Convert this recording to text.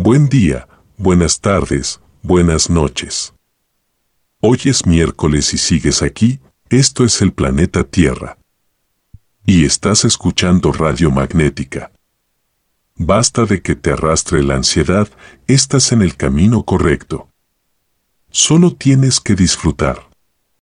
Buen día, buenas tardes, buenas noches. Hoy es miércoles y sigues aquí, esto es el planeta Tierra. Y estás escuchando Radio Magnética. Basta de que te arrastre la ansiedad, estás en el camino correcto. Solo tienes que disfrutar.